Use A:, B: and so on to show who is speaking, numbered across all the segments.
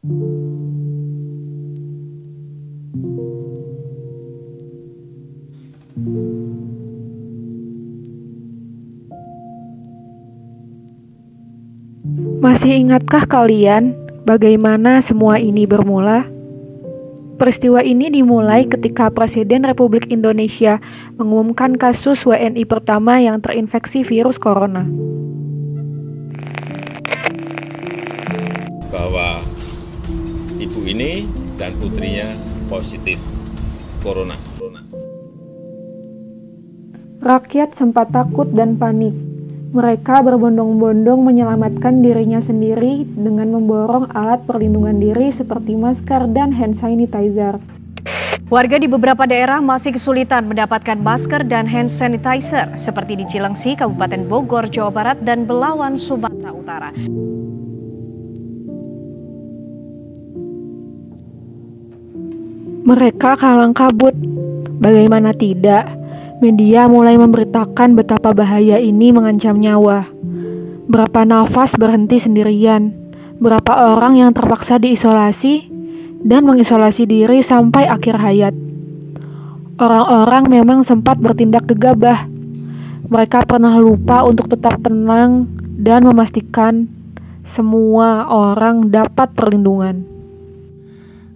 A: Masih ingatkah kalian bagaimana semua ini bermula? Peristiwa ini dimulai ketika Presiden Republik Indonesia mengumumkan kasus WNI pertama yang terinfeksi virus corona.
B: Ini dan putrinya positif corona.
A: Rakyat sempat takut dan panik mereka berbondong-bondong menyelamatkan dirinya sendiri dengan memborong alat perlindungan diri seperti masker dan hand sanitizer.
C: Warga di beberapa daerah masih kesulitan mendapatkan masker dan hand sanitizer seperti di Cilengsi, Kabupaten Bogor, Jawa Barat, dan Belawan, Sumatera Utara.
A: Mereka kalang kabut. Bagaimana tidak? Media mulai memberitakan betapa bahaya ini mengancam nyawa. Berapa nafas berhenti sendirian, berapa orang yang terpaksa diisolasi dan mengisolasi diri sampai akhir hayat. Orang-orang memang sempat bertindak gegabah. Mereka pernah lupa untuk tetap tenang dan memastikan semua orang dapat perlindungan.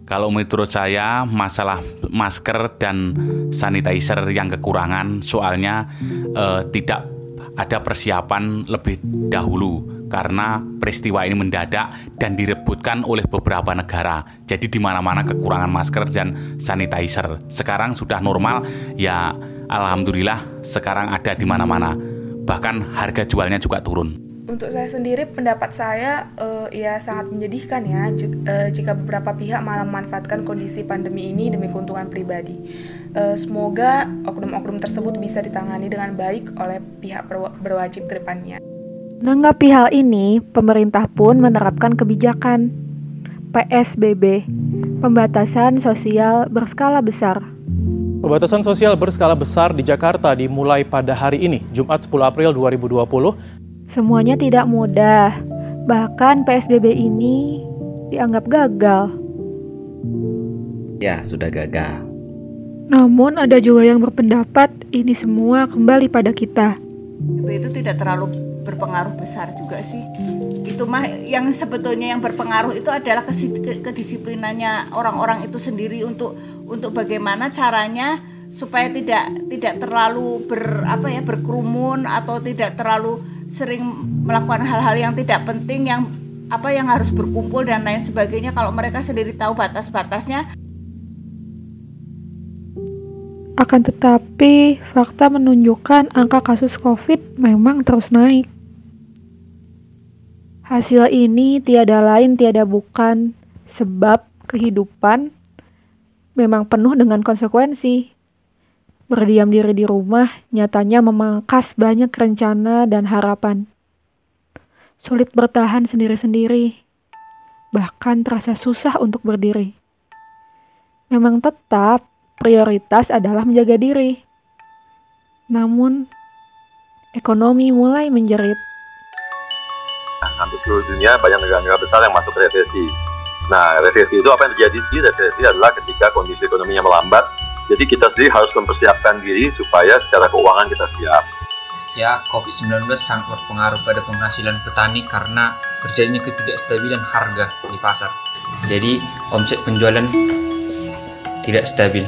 D: Kalau menurut saya masalah masker dan sanitizer yang kekurangan soalnya eh, tidak ada persiapan lebih dahulu karena peristiwa ini mendadak dan direbutkan oleh beberapa negara. Jadi di mana-mana kekurangan masker dan sanitizer. Sekarang sudah normal ya alhamdulillah sekarang ada di mana-mana. Bahkan harga jualnya juga turun.
E: Untuk saya sendiri, pendapat saya uh, ya sangat menyedihkan ya uh, jika beberapa pihak malah memanfaatkan kondisi pandemi ini demi keuntungan pribadi. Uh, semoga oknum-oknum tersebut bisa ditangani dengan baik oleh pihak berwajib ke depannya.
A: Menanggapi hal ini, pemerintah pun menerapkan kebijakan PSBB, pembatasan sosial berskala besar.
F: Pembatasan sosial berskala besar di Jakarta dimulai pada hari ini, Jumat 10 April 2020
A: Semuanya tidak mudah, bahkan PSBB ini dianggap gagal.
G: Ya, sudah gagal.
A: Namun ada juga yang berpendapat ini semua kembali pada kita.
H: Itu tidak terlalu berpengaruh besar juga sih. Itu mah yang sebetulnya yang berpengaruh itu adalah kedisiplinannya orang-orang itu sendiri untuk untuk bagaimana caranya supaya tidak tidak terlalu ber apa ya berkerumun atau tidak terlalu sering melakukan hal-hal yang tidak penting yang apa yang harus berkumpul dan lain sebagainya kalau mereka sendiri tahu batas-batasnya
A: akan tetapi fakta menunjukkan angka kasus COVID memang terus naik. Hasil ini tiada lain tiada bukan sebab kehidupan memang penuh dengan konsekuensi. Berdiam diri di rumah nyatanya memangkas banyak rencana dan harapan. Sulit bertahan sendiri-sendiri, bahkan terasa susah untuk berdiri. Memang tetap prioritas adalah menjaga diri. Namun, ekonomi mulai menjerit.
I: Hampir seluruh dunia banyak negara-negara besar yang masuk resesi. Nah, resesi itu apa yang terjadi? Resesi adalah ketika kondisi ekonominya melambat jadi kita sendiri harus mempersiapkan diri supaya secara keuangan kita siap.
J: Ya, COVID-19 sangat berpengaruh pada penghasilan petani karena terjadinya ketidakstabilan harga di pasar. Jadi, omset penjualan tidak stabil.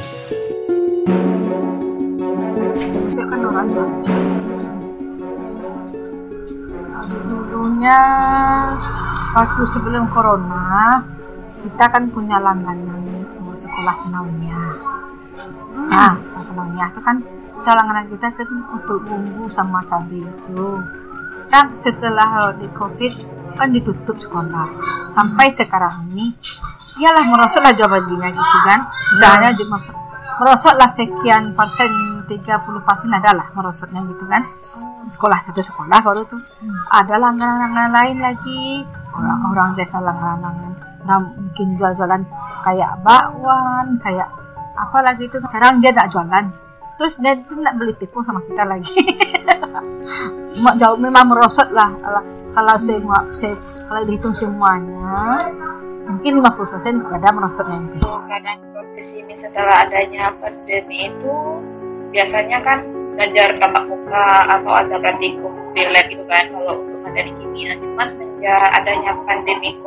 K: Dulunya waktu sebelum corona kita kan punya langganan sekolah senaunya nah sekolahnya itu kan kita langganan kita kan untuk bumbu sama cabai itu kan setelah di covid kan ditutup sekolah. Sampai sekarang ini iyalah merosotlah jawaban dia gitu kan. Misalnya ya. merosotlah sekian persen 30 persen adalah merosotnya gitu kan. Sekolah satu sekolah baru tuh. Hmm. ada langganan-langganan lain lagi. Orang-orang desa langganan orang mungkin jual-jualan kayak bakwan kayak apa lagi itu sekarang dia tidak jualan. Terus dia itu tidak beli tipu sama kita lagi. Jauh memang merosot lah kalau semua kalau dihitung semuanya mungkin 50% pada merosotnya gitu.
L: Keadaan profesi ini setelah adanya pandemi itu biasanya kan belajar tatap muka atau ada praktikum di lab gitu kan kalau untuk materi kimia. Cuman sejak adanya pandemi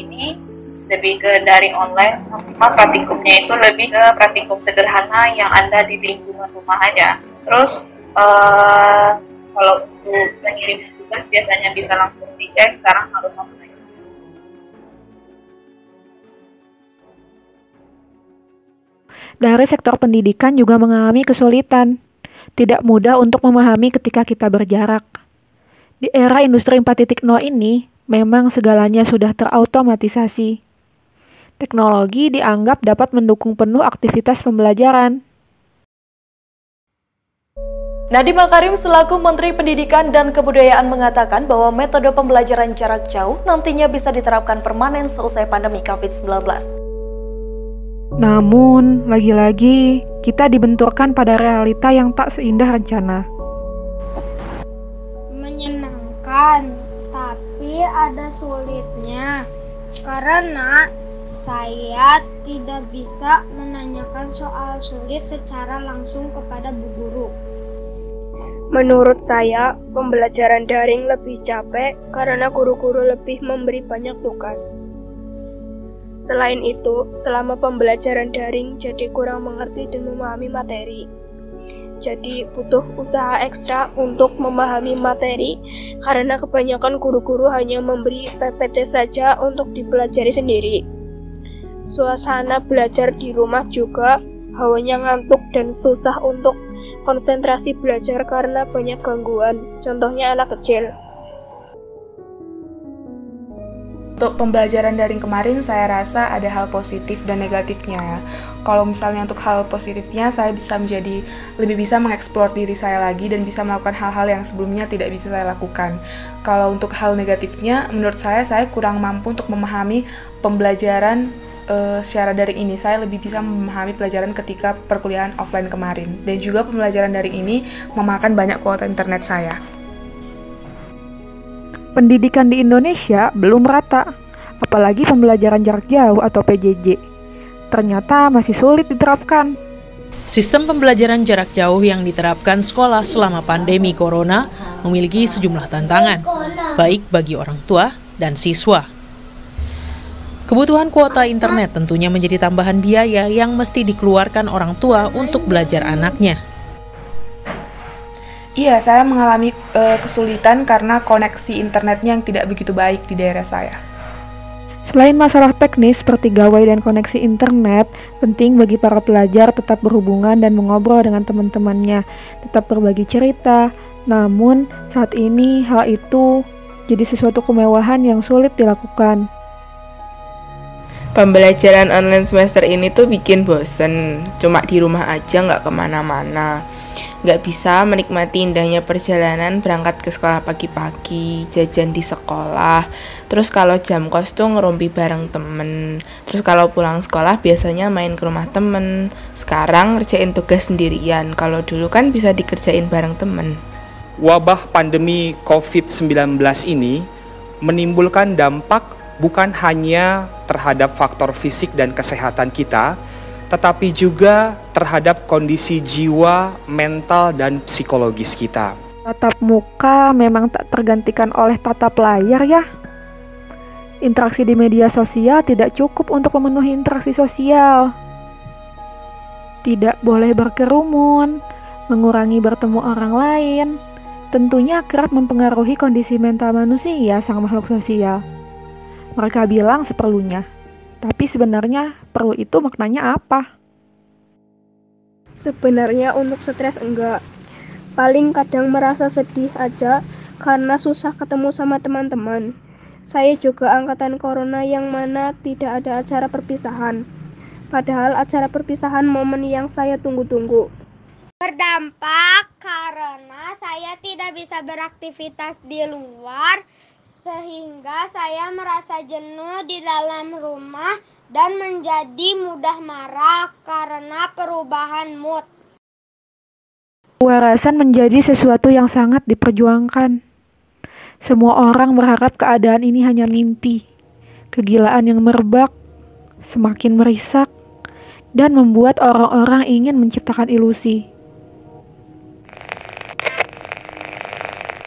L: ini lebih ke dari online sama praktikumnya itu lebih ke praktikum sederhana yang ada di lingkungan rumah aja terus uh, kalau untuk mengirim tugas biasanya bisa langsung dicek sekarang harus langsung
A: dari sektor pendidikan juga mengalami kesulitan. Tidak mudah untuk memahami ketika kita berjarak. Di era industri 4.0 ini, memang segalanya sudah terautomatisasi. Teknologi dianggap dapat mendukung penuh aktivitas pembelajaran.
I: Nadiem Makarim selaku Menteri Pendidikan dan Kebudayaan mengatakan bahwa metode pembelajaran jarak jauh nantinya bisa diterapkan permanen seusai pandemi COVID-19.
A: Namun, lagi-lagi kita dibenturkan pada realita yang tak seindah rencana.
M: Menyenangkan, tapi ada sulitnya. Karena saya tidak bisa menanyakan soal sulit secara langsung kepada bu guru.
N: Menurut saya, pembelajaran daring lebih capek karena guru-guru lebih memberi banyak tugas. Selain itu, selama pembelajaran daring jadi kurang mengerti dan memahami materi. Jadi butuh usaha ekstra untuk memahami materi karena kebanyakan guru-guru hanya memberi PPT saja untuk dipelajari sendiri. Suasana belajar di rumah juga hawanya ngantuk dan susah untuk konsentrasi belajar karena banyak gangguan, contohnya anak kecil.
E: Untuk pembelajaran daring kemarin saya rasa ada hal positif dan negatifnya. Kalau misalnya untuk hal positifnya saya bisa menjadi lebih bisa mengeksplor diri saya lagi dan bisa melakukan hal-hal yang sebelumnya tidak bisa saya lakukan. Kalau untuk hal negatifnya menurut saya saya kurang mampu untuk memahami pembelajaran uh, secara daring ini. Saya lebih bisa memahami pelajaran ketika perkuliahan offline kemarin dan juga pembelajaran daring ini memakan banyak kuota internet saya
A: pendidikan di Indonesia belum rata, apalagi pembelajaran jarak jauh atau PJJ. Ternyata masih sulit diterapkan.
O: Sistem pembelajaran jarak jauh yang diterapkan sekolah selama pandemi corona memiliki sejumlah tantangan, baik bagi orang tua dan siswa. Kebutuhan kuota internet tentunya menjadi tambahan biaya yang mesti dikeluarkan orang tua untuk belajar anaknya.
E: Iya, saya mengalami uh, kesulitan karena koneksi internetnya yang tidak begitu baik di daerah saya.
A: Selain masalah teknis seperti gawai dan koneksi internet, penting bagi para pelajar tetap berhubungan dan mengobrol dengan teman-temannya, tetap berbagi cerita. Namun, saat ini hal itu jadi sesuatu kemewahan yang sulit dilakukan.
P: Pembelajaran online semester ini tuh bikin bosen, cuma di rumah aja nggak ke mana-mana nggak bisa menikmati indahnya perjalanan berangkat ke sekolah pagi-pagi, jajan di sekolah. Terus kalau jam kos tuh ngerumpi bareng temen. Terus kalau pulang sekolah biasanya main ke rumah temen. Sekarang ngerjain tugas sendirian. Kalau dulu kan bisa dikerjain bareng temen.
Q: Wabah pandemi COVID-19 ini menimbulkan dampak bukan hanya terhadap faktor fisik dan kesehatan kita, tetapi juga terhadap kondisi jiwa, mental, dan psikologis kita.
A: Tatap muka memang tak tergantikan oleh tatap layar ya. Interaksi di media sosial tidak cukup untuk memenuhi interaksi sosial. Tidak boleh berkerumun, mengurangi bertemu orang lain, tentunya kerap mempengaruhi kondisi mental manusia sang makhluk sosial. Mereka bilang seperlunya, tapi sebenarnya perlu itu maknanya apa?
N: Sebenarnya untuk stres enggak. Paling kadang merasa sedih aja karena susah ketemu sama teman-teman. Saya juga angkatan corona yang mana tidak ada acara perpisahan. Padahal acara perpisahan momen yang saya tunggu-tunggu.
M: Berdampak karena saya tidak bisa beraktivitas di luar sehingga saya merasa jenuh di dalam rumah dan menjadi mudah marah karena perubahan mood.
A: Kewarasan menjadi sesuatu yang sangat diperjuangkan. Semua orang berharap keadaan ini hanya mimpi. kegilaan yang merebak, semakin merisak, dan membuat orang-orang ingin menciptakan ilusi.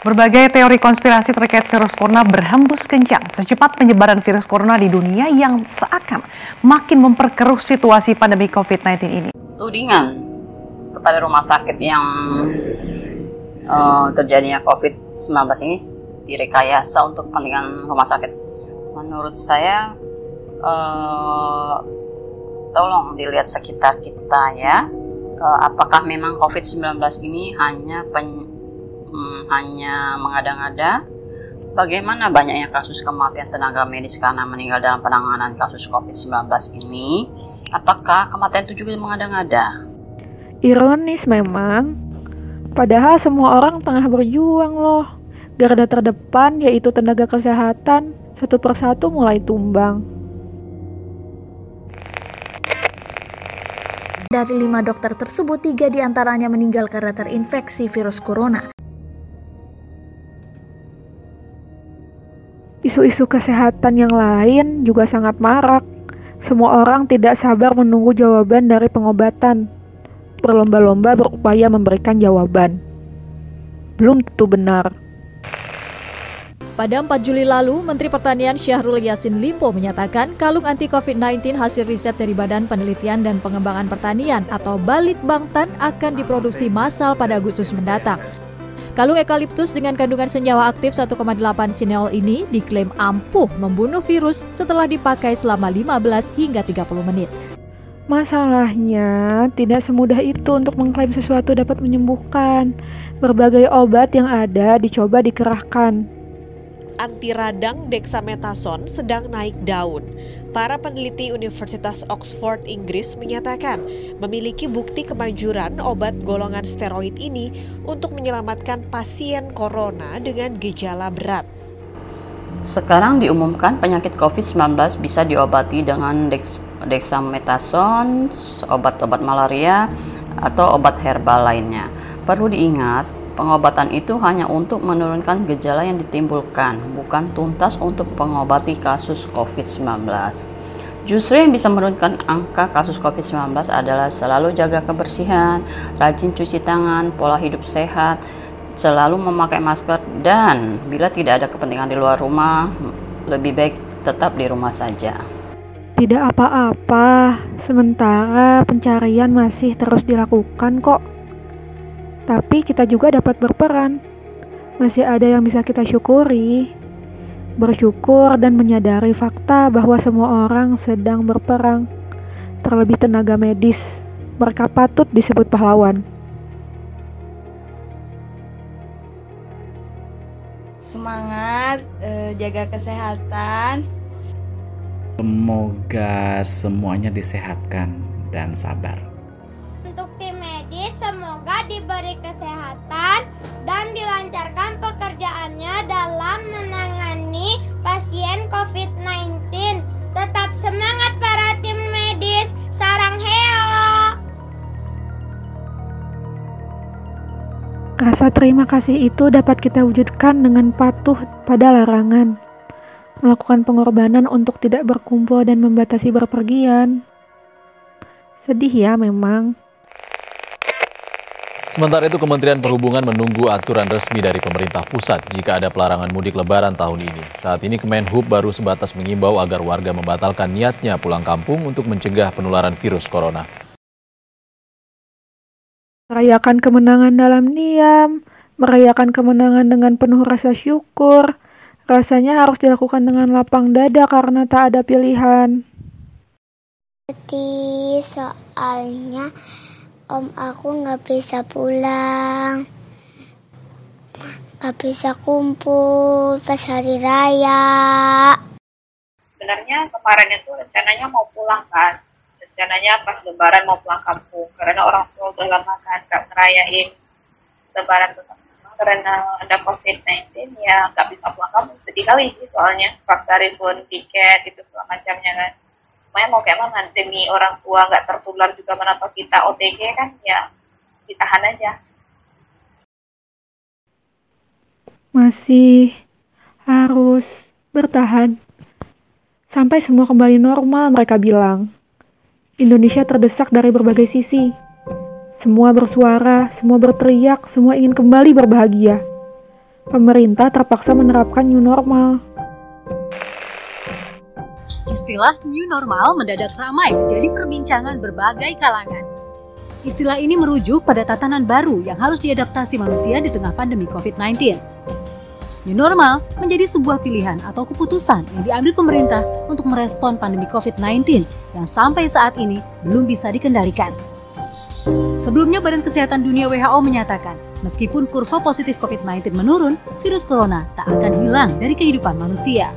R: Berbagai teori konspirasi terkait virus corona berhembus kencang secepat penyebaran virus corona di dunia yang seakan makin memperkeruh situasi pandemi COVID-19 ini.
S: Tudingan kepada rumah sakit yang uh, terjadinya COVID-19 ini direkayasa untuk kepentingan rumah sakit. Menurut saya, uh, tolong dilihat sekitar kita ya. Uh, apakah memang COVID-19 ini hanya pen hmm, hanya mengada-ngada. Bagaimana banyaknya kasus kematian tenaga medis karena meninggal dalam penanganan kasus COVID-19 ini? Apakah kematian itu juga mengada-ngada?
A: Ironis memang, padahal semua orang tengah berjuang loh. Garda terdepan yaitu tenaga kesehatan satu persatu mulai tumbang.
T: Dari lima dokter tersebut, tiga di antaranya meninggal karena terinfeksi virus corona.
A: Isu-isu kesehatan yang lain juga sangat marak. Semua orang tidak sabar menunggu jawaban dari pengobatan. Berlomba-lomba berupaya memberikan jawaban. Belum tentu benar.
T: Pada 4 Juli lalu, Menteri Pertanian Syahrul Yassin Limpo menyatakan kalung anti COVID-19 hasil riset dari Badan Penelitian dan Pengembangan Pertanian atau Balit Bangtan akan diproduksi massal pada Agustus mendatang. Kalung ekaliptus dengan kandungan senyawa aktif 1,8 sineol ini diklaim ampuh membunuh virus setelah dipakai selama 15 hingga 30 menit.
A: Masalahnya, tidak semudah itu untuk mengklaim sesuatu dapat menyembuhkan. Berbagai obat yang ada dicoba dikerahkan,
U: anti radang dexamethasone sedang naik daun. Para peneliti Universitas Oxford Inggris menyatakan memiliki bukti kemanjuran obat golongan steroid ini untuk menyelamatkan pasien corona dengan gejala berat.
S: Sekarang diumumkan penyakit COVID-19 bisa diobati dengan dex dexamethasone, obat-obat malaria, atau obat herbal lainnya. Perlu diingat, Pengobatan itu hanya untuk menurunkan gejala yang ditimbulkan, bukan tuntas untuk mengobati kasus COVID-19. Justru yang bisa menurunkan angka kasus COVID-19 adalah selalu jaga kebersihan, rajin cuci tangan, pola hidup sehat, selalu memakai masker, dan bila tidak ada kepentingan di luar rumah, lebih baik tetap di rumah saja.
A: Tidak apa-apa, sementara pencarian masih terus dilakukan kok. Tapi kita juga dapat berperan. Masih ada yang bisa kita syukuri. Bersyukur dan menyadari fakta bahwa semua orang sedang berperang. Terlebih tenaga medis. Mereka patut disebut pahlawan.
V: Semangat, eh, jaga kesehatan.
G: Semoga semuanya disehatkan dan sabar.
M: Kesehatan dan dilancarkan pekerjaannya dalam menangani pasien COVID-19. Tetap semangat para tim medis. Sarang heo.
A: Rasa terima kasih itu dapat kita wujudkan dengan patuh pada larangan. Melakukan pengorbanan untuk tidak berkumpul dan membatasi berpergian. Sedih ya memang.
W: Sementara itu Kementerian Perhubungan menunggu aturan resmi dari pemerintah pusat jika ada pelarangan mudik lebaran tahun ini. Saat ini Kemenhub baru sebatas mengimbau agar warga membatalkan niatnya pulang kampung untuk mencegah penularan virus corona.
A: Merayakan kemenangan dalam diam, merayakan kemenangan dengan penuh rasa syukur, rasanya harus dilakukan dengan lapang dada karena tak ada pilihan.
M: Jadi soalnya Om aku nggak bisa pulang, nggak bisa kumpul pas hari raya.
L: Sebenarnya kemarin itu rencananya mau pulang kan, rencananya pas lebaran mau pulang kampung karena orang tua udah lama kan nggak ngerayain lebaran bersama. Karena ada covid-19 ya nggak bisa pulang kampung. Sedih kali sih soalnya paksa refund tiket itu segala macamnya kan Makanya mau kayak mana demi orang tua nggak tertular juga menapa kita OTG kan ya ditahan aja.
A: Masih harus bertahan. Sampai semua kembali normal, mereka bilang. Indonesia terdesak dari berbagai sisi. Semua bersuara, semua berteriak, semua ingin kembali berbahagia. Pemerintah terpaksa menerapkan new normal.
X: Istilah new normal mendadak ramai menjadi perbincangan berbagai kalangan. Istilah ini merujuk pada tatanan baru yang harus diadaptasi manusia di tengah pandemi COVID-19. New normal menjadi sebuah pilihan atau keputusan yang diambil pemerintah untuk merespon pandemi COVID-19 yang sampai saat ini belum bisa dikendalikan. Sebelumnya Badan Kesehatan Dunia WHO menyatakan, meskipun kurva positif COVID-19 menurun, virus corona tak akan hilang dari kehidupan manusia.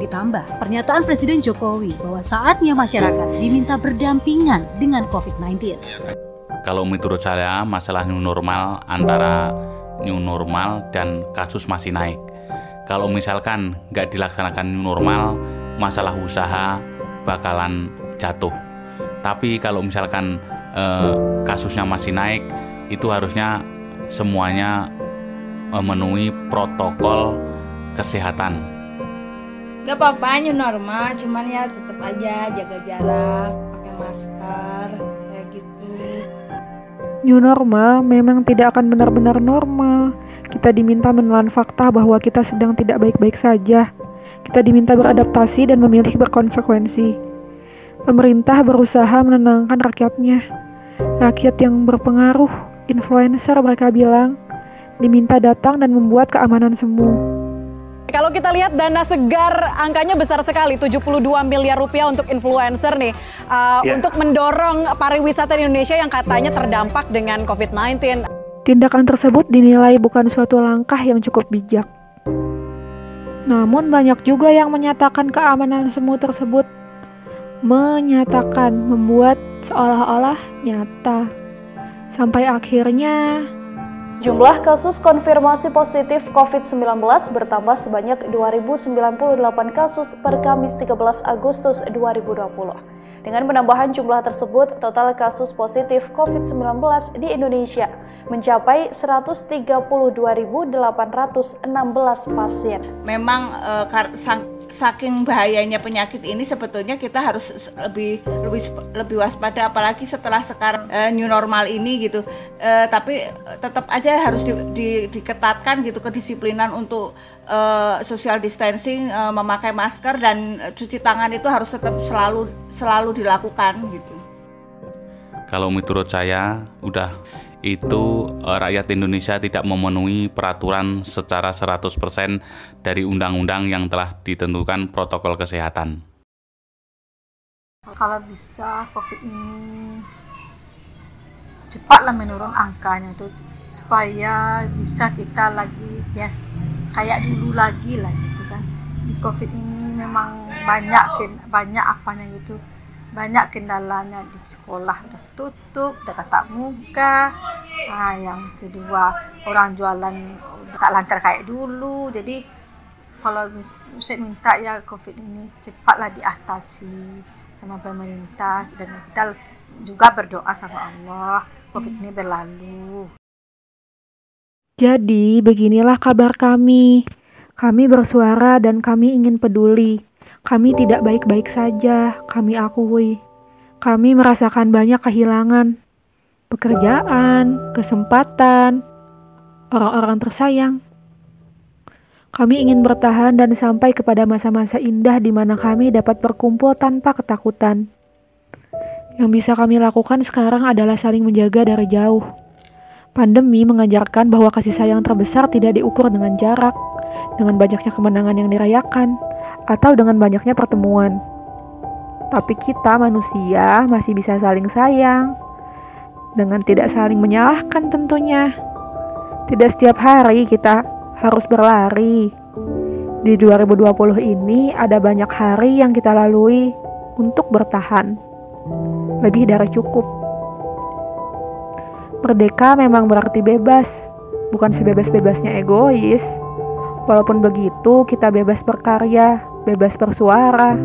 X: Ditambah pernyataan Presiden Jokowi bahwa saatnya masyarakat diminta berdampingan dengan COVID-19.
D: Kalau menurut saya masalah new normal antara new normal dan kasus masih naik. Kalau misalkan nggak dilaksanakan new normal, masalah usaha bakalan jatuh. Tapi kalau misalkan eh, kasusnya masih naik, itu harusnya semuanya memenuhi protokol kesehatan.
V: Gak apa-apa new normal, cuman ya tetap aja jaga jarak, pakai masker, kayak gitu.
A: New normal memang tidak akan benar-benar normal. Kita diminta menelan fakta bahwa kita sedang tidak baik-baik saja. Kita diminta beradaptasi dan memilih berkonsekuensi. Pemerintah berusaha menenangkan rakyatnya. Rakyat yang berpengaruh, influencer mereka bilang, diminta datang dan membuat keamanan semu.
C: Kalau kita lihat dana segar angkanya besar sekali 72 miliar rupiah untuk influencer nih uh, yeah. untuk mendorong pariwisata di Indonesia yang katanya terdampak dengan COVID-19.
A: Tindakan tersebut dinilai bukan suatu langkah yang cukup bijak. Namun banyak juga yang menyatakan keamanan semu tersebut menyatakan membuat seolah-olah nyata. Sampai akhirnya
I: Jumlah kasus konfirmasi positif COVID-19 bertambah sebanyak 2.098 kasus per Kamis 13 Agustus 2020. Dengan penambahan jumlah tersebut, total kasus positif COVID-19 di Indonesia mencapai 132.816 pasien.
H: Memang uh, saking bahayanya penyakit ini sebetulnya kita harus lebih lebih lebih waspada apalagi setelah sekarang uh, new normal ini gitu. Uh, tapi tetap aja harus di, di, diketatkan gitu kedisiplinan untuk uh, social distancing uh, memakai masker dan cuci tangan itu harus tetap selalu selalu dilakukan gitu.
D: Kalau menurut saya udah itu uh, rakyat Indonesia tidak memenuhi peraturan secara 100% dari undang-undang yang telah ditentukan protokol kesehatan.
K: Kalau bisa COVID ini cepatlah menurun angkanya itu supaya bisa kita lagi bias kayak dulu lagi lah gitu kan. Di COVID ini memang banyak banyak apanya gitu banyak kendalanya di sekolah. Udah tutup udah tatap muka. Nah yang kedua orang jualan udah tak lancar kayak dulu. Jadi kalau saya minta ya covid ini cepatlah diatasi sama pemerintah. Dan kita juga berdoa sama Allah covid ini berlalu.
A: Jadi beginilah kabar kami. Kami bersuara dan kami ingin peduli kami tidak baik-baik saja, kami akui. Kami merasakan banyak kehilangan, pekerjaan, kesempatan, orang-orang tersayang. Kami ingin bertahan dan sampai kepada masa-masa indah di mana kami dapat berkumpul tanpa ketakutan. Yang bisa kami lakukan sekarang adalah saling menjaga dari jauh. Pandemi mengajarkan bahwa kasih sayang terbesar tidak diukur dengan jarak, dengan banyaknya kemenangan yang dirayakan, atau dengan banyaknya pertemuan. Tapi kita manusia masih bisa saling sayang dengan tidak saling menyalahkan tentunya. Tidak setiap hari kita harus berlari. Di 2020 ini ada banyak hari yang kita lalui untuk bertahan. Lebih dari cukup. Merdeka memang berarti bebas, bukan sebebas-bebasnya egois. Walaupun begitu, kita bebas berkarya, bebas bersuara.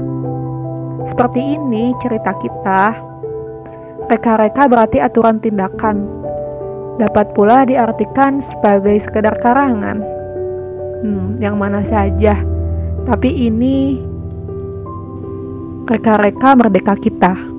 A: Seperti ini cerita kita. Reka-reka berarti aturan tindakan. Dapat pula diartikan sebagai sekedar karangan. Hmm, yang mana saja. Tapi ini reka-reka merdeka kita.